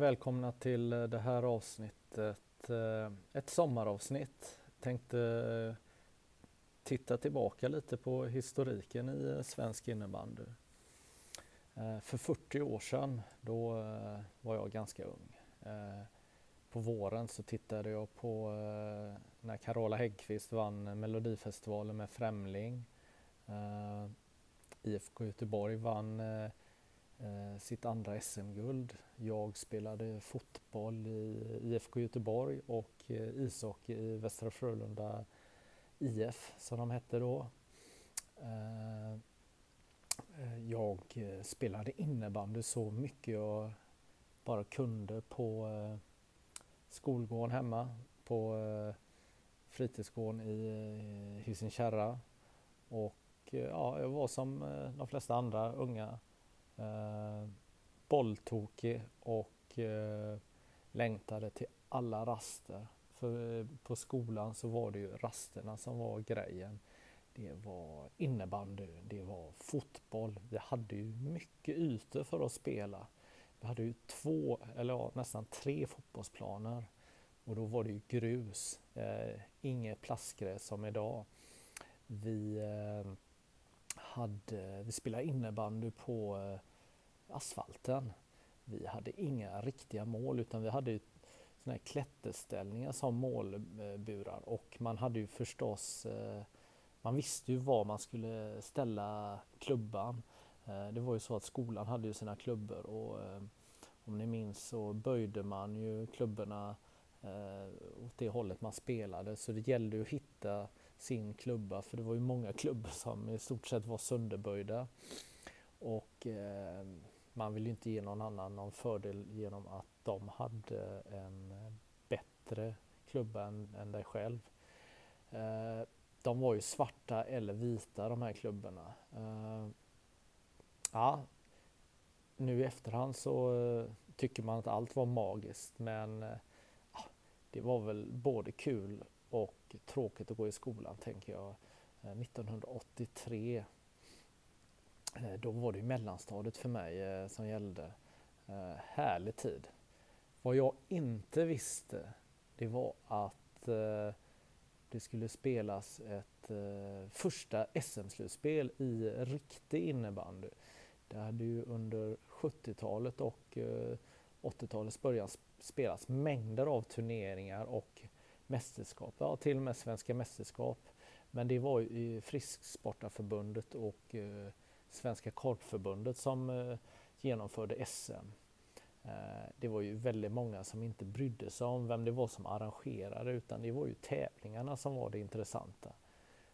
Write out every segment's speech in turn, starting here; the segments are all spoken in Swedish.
och välkomna till eh, det här avsnittet. Eh, ett sommaravsnitt. Tänkte eh, titta tillbaka lite på historiken i svensk innebandy. För 40 år sedan, då var jag ganska ung. På våren så tittade jag på när Carola Häggkvist vann Melodifestivalen med Främling. IFK Göteborg vann Eh, sitt andra SM-guld. Jag spelade fotboll i IFK Göteborg och eh, ishockey i Västra Frölunda IF som de hette då. Eh, jag spelade innebandy så mycket jag bara kunde på skolgården hemma, på fritidsgården i eh, Hisingen Kärra. Och ja, jag var som de flesta andra unga eh, bolltokig och eh, längtade till alla raster. För eh, på skolan så var det ju rasterna som var grejen. Det var innebandy, det var fotboll. Vi hade ju mycket ytor för att spela. Vi hade ju två, eller ja, nästan tre fotbollsplaner. Och då var det ju grus, eh, inget plastgräs som idag. Vi, eh, hade, vi spelade innebandy på eh, asfalten. Vi hade inga riktiga mål utan vi hade ju såna här klätterställningar som målburar och man hade ju förstås eh, man visste ju var man skulle ställa klubban. Eh, det var ju så att skolan hade ju sina klubbor och eh, om ni minns så böjde man ju klubborna åt det hållet man spelade så det gällde ju att hitta sin klubba för det var ju många klubbor som i stort sett var sönderböjda. Och man vill ju inte ge någon annan någon fördel genom att de hade en bättre klubba än, än dig själv. Eh, de var ju svarta eller vita de här klubborna. Eh, ja, nu i efterhand så eh, tycker man att allt var magiskt men eh, det var väl både kul och tråkigt att gå i skolan tänker jag. Eh, 1983 Eh, då var det ju mellanstadiet för mig eh, som gällde. Eh, härlig tid. Vad jag inte visste det var att eh, det skulle spelas ett eh, första SM-slutspel i riktig innebandy. Det hade ju under 70-talet och eh, 80-talets början spelats mängder av turneringar och mästerskap, ja till och med svenska mästerskap. Men det var ju i Frisksportarförbundet och eh, Svenska korpförbundet som eh, genomförde SM. Eh, det var ju väldigt många som inte brydde sig om vem det var som arrangerade utan det var ju tävlingarna som var det intressanta.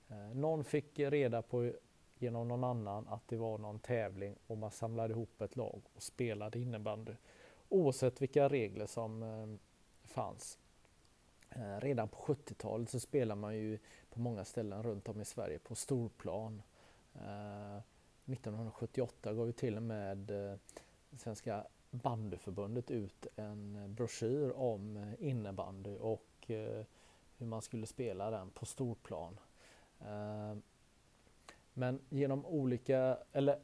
Eh, någon fick reda på genom någon annan att det var någon tävling och man samlade ihop ett lag och spelade innebandy. Oavsett vilka regler som fanns. Redan på 70-talet så spelade man ju på många ställen runt om i Sverige på storplan. 1978 gav ju till och med eh, Svenska bandyförbundet ut en eh, broschyr om eh, innebandy och hur man skulle spela den på storplan. Men genom olika, eller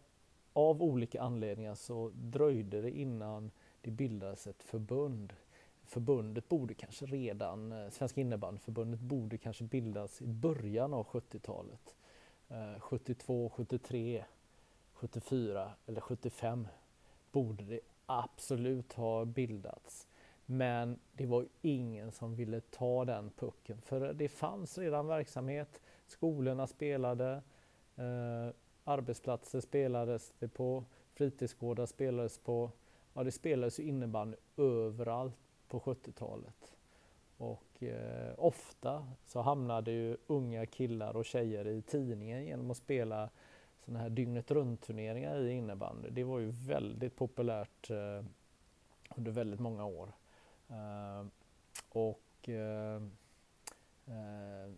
av olika anledningar så dröjde det innan det bildades ett förbund. Förbundet borde kanske redan, Svenska innebandyförbundet borde kanske bildas i början av 70-talet. 72, 73, 74 eller 75 borde det absolut ha bildats. Men det var ingen som ville ta den pucken för det fanns redan verksamhet. Skolorna spelade, eh, arbetsplatser spelades det på, fritidsgårdar spelades på. ja, det spelades innebandy överallt på 70-talet. Och eh, ofta så hamnade ju unga killar och tjejer i tidningen genom att spela sådana här dygnet runt turneringar i innebandy. Det var ju väldigt populärt eh, under väldigt många år. Eh, och eh, eh,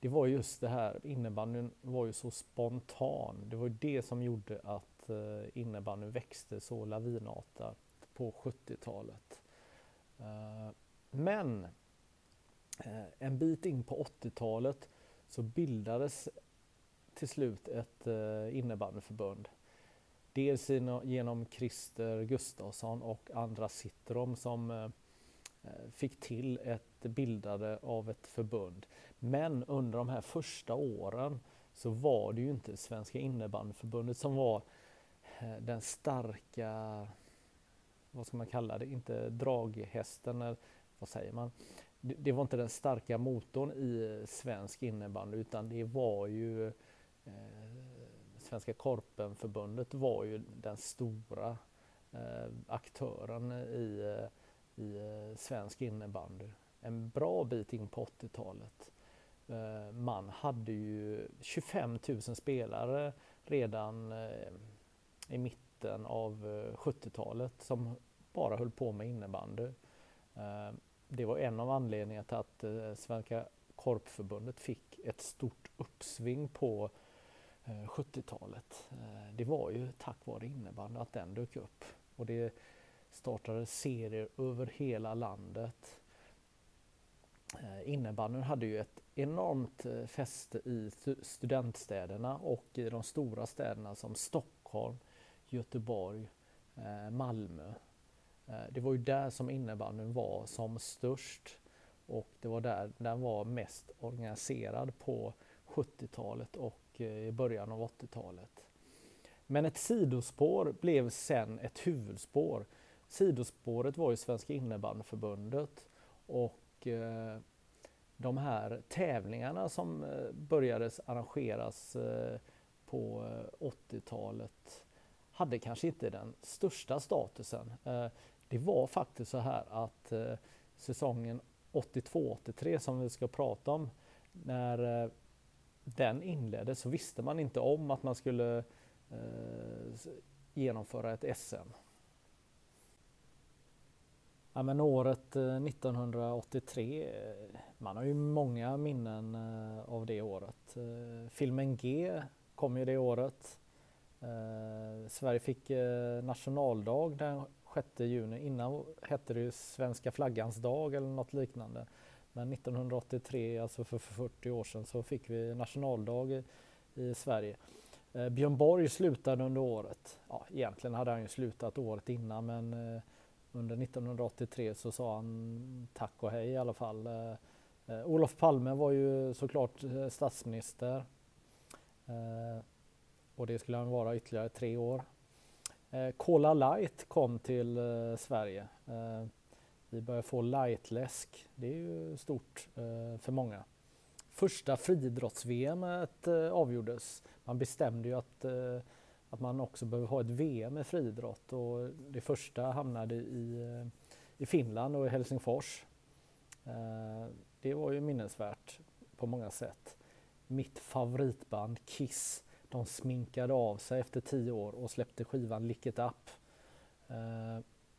det var just det här, innebandyn var ju så spontan. Det var det som gjorde att eh, innebandyn växte så lavinartat på 70-talet. Eh, men eh, en bit in på 80-talet så bildades till slut ett eh, innebandyförbund. Dels genom Christer Gustafsson och Andra Citrom som eh, eh, fick till ett bildande av ett förbund. Men under de här första åren så var det ju inte Svenska innebandyförbundet som var den starka, vad ska man kalla det, inte draghästen, eller vad säger man? Det var inte den starka motorn i svensk innebandy utan det var ju eh, Eh, Svenska Korpenförbundet var ju den stora eh, aktören i, eh, i eh, svensk innebandy en bra bit in på 80-talet. Eh, man hade ju 25 000 spelare redan eh, i mitten av 70-talet som bara höll på med innebandy. Det var en av anledningarna till att Svenska Korpförbundet fick ett stort uppsving på Eh, 70-talet. Eh, det var ju tack vare innebandy att den dök upp och det startade serier över hela landet. Eh, innebandyn hade ju ett enormt fäste i studentstäderna och i de stora städerna som Stockholm, Göteborg, Malmö. Det var ju där som innebandyn var som störst och det var där den var mest organiserad på 70-talet och eh, i början av 80-talet. Men ett sidospår blev sen ett huvudspår. Sidospåret var ju Svenska innebandyförbundet och eh, de här tävlingarna som eh, började arrangeras på 80-talet hade kanske inte den största statusen. Det var faktiskt så här att säsongen 82-83 som vi ska prata om, när den inleddes så visste man inte om att man skulle eh, genomföra ett SM. Ja, men året eh, 1983, eh, man har ju många minnen av det året. Filmen G kom ju det året. Sverige fick nationaldag den 6 juni. Innan hette det ju Svenska flaggans dag eller något liknande. Men 1983, alltså för 40 år sedan, så fick vi nationaldag i, i Sverige. Eh, Björn Borg slutade under året. Ja, egentligen hade han ju slutat året innan men eh, under 1983 så sa han tack och hej i alla fall. Eh, eh Olof Palme var ju såklart eh, statsminister eh, och det skulle han vara ytterligare tre år. Eh, Cola Light kom till eh, Sverige. Eh, vi börjar få lightläsk. Det är ju stort eh, för många. Första friidrotts-VM eh, avgjordes. Man bestämde ju att eh, att man också behöver ha ett VM i friidrott och det första hamnade i, i Finland och i Helsingfors. Eh, det var ju minnesvärt på många sätt. Mitt favoritband Kiss, de sminkade av sig efter tio år och släppte skivan Lick It Up. Eh,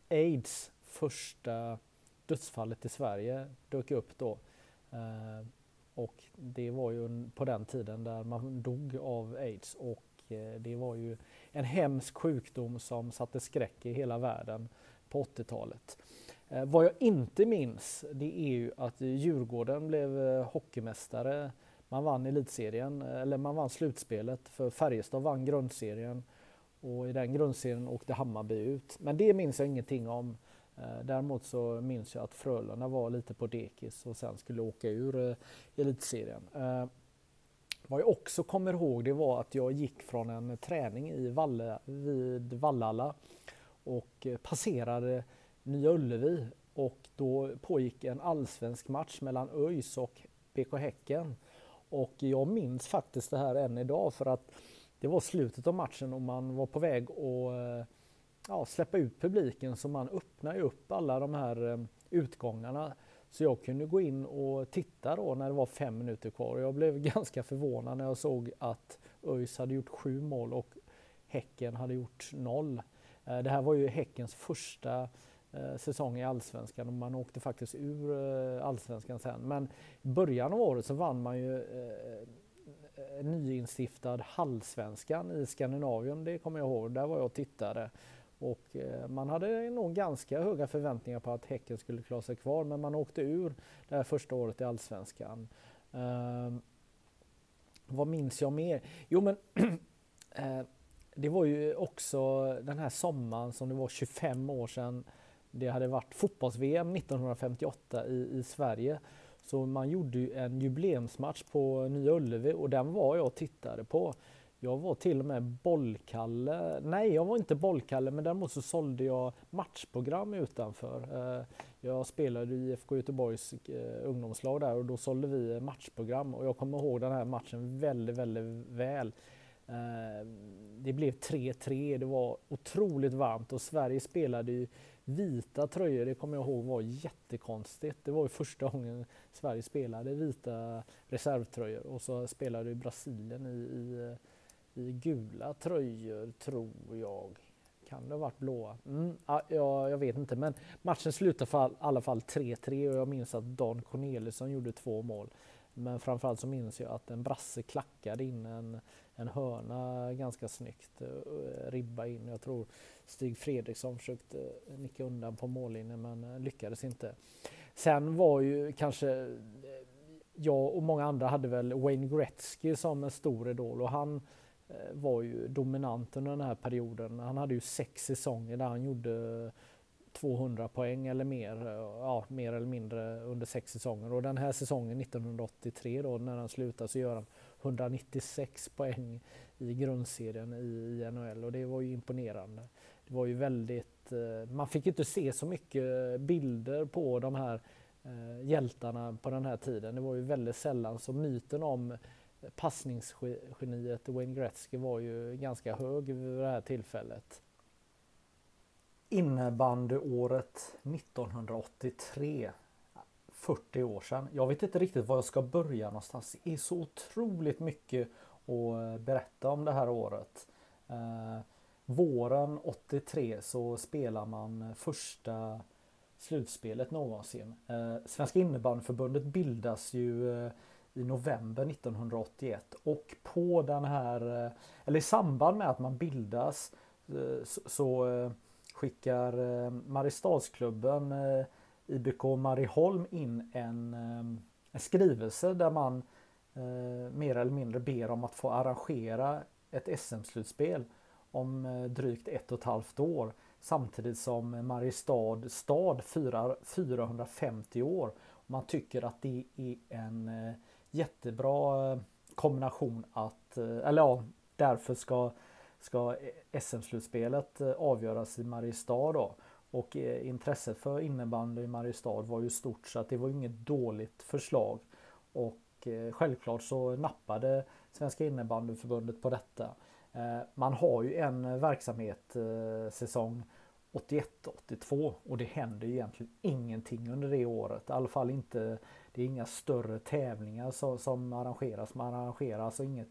Aids första dödsfallet i Sverige dök upp då. Eh, och det var ju på den tiden där man dog av aids och eh, det var ju en hemsk sjukdom som satte skräck i hela världen på 80-talet. Eh, vad jag inte minns det är ju att Djurgården blev eh, hockeymästare. Man vann elitserien, eller man vann slutspelet för Färjestad vann grundserien och i den grundserien åkte Hammarby ut. Men det minns jag ingenting om. Eh, däremot så minns jag att Frölunda var lite på dekis och sen skulle åka ur eh, elitserien. Eh, vad jag också kommer ihåg det var att jag gick från en träning i Valle, vid Vallala och passerade Nya Ullevi och då pågick en allsvensk match mellan ÖIS och BK Häcken. Och jag minns faktiskt det här än idag för att det var slutet av matchen och man var på väg att ja, släppa ut publiken så man öppnar ju upp alla de här eh, utgångarna. Så jag kunde gå in och titta då när det var fem minuter kvar. Jag blev ganska förvånad när jag såg att ÖIS hade gjort sju mål och Häcken hade gjort noll. Eh, det här var ju Häckens första eh, säsong i Allsvenskan och man åkte faktiskt ur Allsvenskan sen. Men i början av året så vann man ju nyinstiftad Hallsvenskan i Skandinavien, det kommer jag ihåg. Där var jag och tittade. Och eh, man hade nog ganska höga förväntningar på att Häcken skulle klara sig kvar, men man åkte ur det här första året i Allsvenskan. Eh, vad minns jag mer? Jo, men eh, det var ju också den här sommaren som det var 25 år sedan det hade varit fotbolls-VM 1958 i, i Sverige. Så man gjorde ju en jubileumsmatch på Nya Ullevi och den var jag och tittade på. Jag var till och med bollkalle. Nej, jag var inte bollkalle, men däremot så sålde jag matchprogram utanför. Eh, jag spelade i IFK Göteborgs eh, ungdomslag där och då sålde vi matchprogram och jag kommer ihåg den här matchen väldigt, väldigt väl. Eh, det blev 3-3, det var otroligt varmt och Sverige spelade i vita tröjor, det kommer jag ihåg var jättekonstigt. Det var ju första gången Sverige spelade vita reservtröjor och så spelade Brasilien i, i i gula tröjor tror jag. Kan det ha varit blåa? Mm, ja, jag vet inte men matchen slutade i alla fall 3-3 och jag minns att Dan Corneliusson gjorde två mål. Men framförallt så minns jag att en brasse klackade in en, en hörna ganska snyggt. Eh, ribba in. Jag tror Stig Fredriksson försökte eh, nicka undan på mållinjen men eh, lyckades inte. Sen var ju kanske jag och många andra hade väl Wayne Gretzky som en stor idol och han Eh, var ju dominant under den här perioden. Han hade ju sex säsonger där han gjorde 200 poäng eller mer, eh, ja, mer eller mindre under sex säsonger. Och den här säsongen 1983 då när han slutar så gör han 196 poäng i grundserien i, NHL och det var ju imponerande. Det var ju väldigt, eh, man fick inte se så mycket bilder på de här hjältarna på den här tiden. Det var ju väldigt sällan så myten om passningsgeniet Wayne Gretzky var ju ganska hög vid det här tillfället. Innebandyåret 1983. 40 år sedan. Jag vet inte riktigt var jag ska börja någonstans. Det är så otroligt mycket att eh, berätta om det här året. Eh, våren 83 så spelar man första slutspelet någonsin. Eh, Svenska innebandyförbundet bildas ju eh, i november 1981 och på den här, eh, eller i samband med att man bildas eh, så eh, skickar Mariestadsklubben IBK Marieholm in en, en skrivelse där man mer eller mindre ber om att få arrangera ett SM-slutspel om drygt ett och ett halvt år samtidigt som Mariestad stad firar 450 år. Man tycker att det är en jättebra eh, kombination att, eh, eller ja, därför ska, ska SM-slutspelet eh, avgöras i Mariestad då. Och intresset för innebandy i Mariestad var ju stort så att det var inget dåligt förslag. Och självklart så nappade Svenska innebandyförbundet på detta. Man har ju en verksamhetssäsong 81, 82 och det händer egentligen ingenting under det året. I alla fall inte, det är inga större tävlingar som, som arrangeras. Man arrangerar alltså inget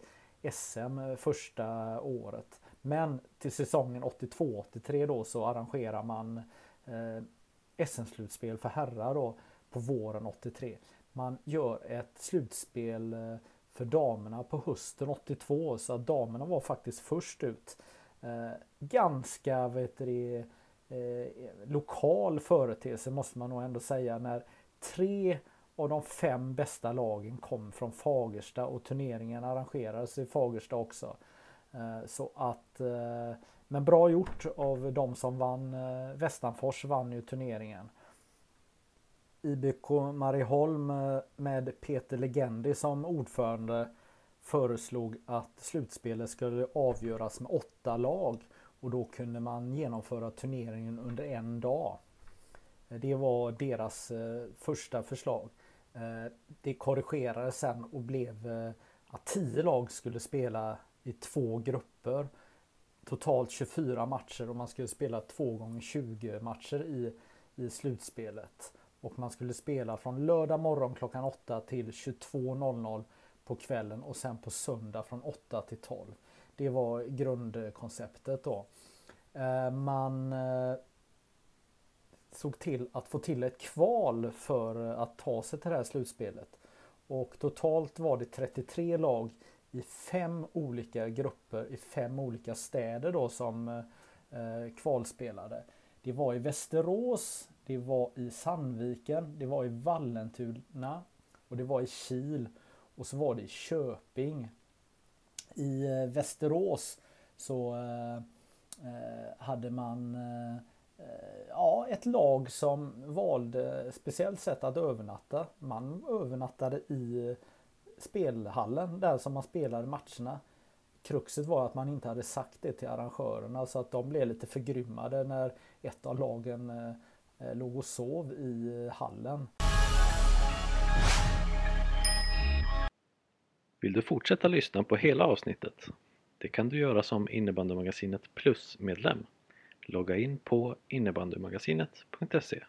SM första året. Men till säsongen 82-83 då så arrangerar man eh, SM-slutspel för herrar då på våren 83. Man gör ett slutspel eh, för damerna på hösten 82 så att damerna var faktiskt först ut. Eh, ganska vet du, eh, lokal företeelse måste man nog ändå säga när tre av de fem bästa lagen kom från Fagersta och turneringen arrangerades i Fagersta också. Eh, så att eh, men bra gjort av de som vann. Eh, Västanfors vann ju turneringen. IBK Marieholm eh, med Peter Legendi som ordförande föreslog att slutspelet skulle avgöras med åtta lag och då kunde man genomföra turneringen under en dag. Eh, det var deras eh, första förslag. Eh, det korrigerades sen och blev eh, att tio lag skulle spela i två grupper. totalt 24 matcher och man skulle spela 2 gånger 20 matcher i, i slutspelet. Och man skulle spela från lördag morgon klockan 8 till 22.00 på kvällen och sen på söndag från 8 till 12. Det var grundkonceptet då. Eh, man eh, såg till att få till ett kval för att ta sig till det här slutspelet. Och totalt var det 33 lag i fem olika grupper i fem olika städer då som eh, kvalspelade. Det var i Västerås, det var i Sandviken, det var i Vallentuna och det var i Kil och så var det i Köping. I eh, Västerås så eh, eh, hade man ja, ett lag som valde speciellt sätt att övernatta. Man övernattade i spelhallen där som man spelade matcherna. Kruxet var att man inte hade sagt det till arrangörerna så att de blev lite förgrymmade när ett av lagen låg och sov i hallen. Vill du fortsätta lyssna på hela avsnittet? Det kan du göra som Innebandymagasinet Plus-medlem. Logga in på innebandymagasinet.se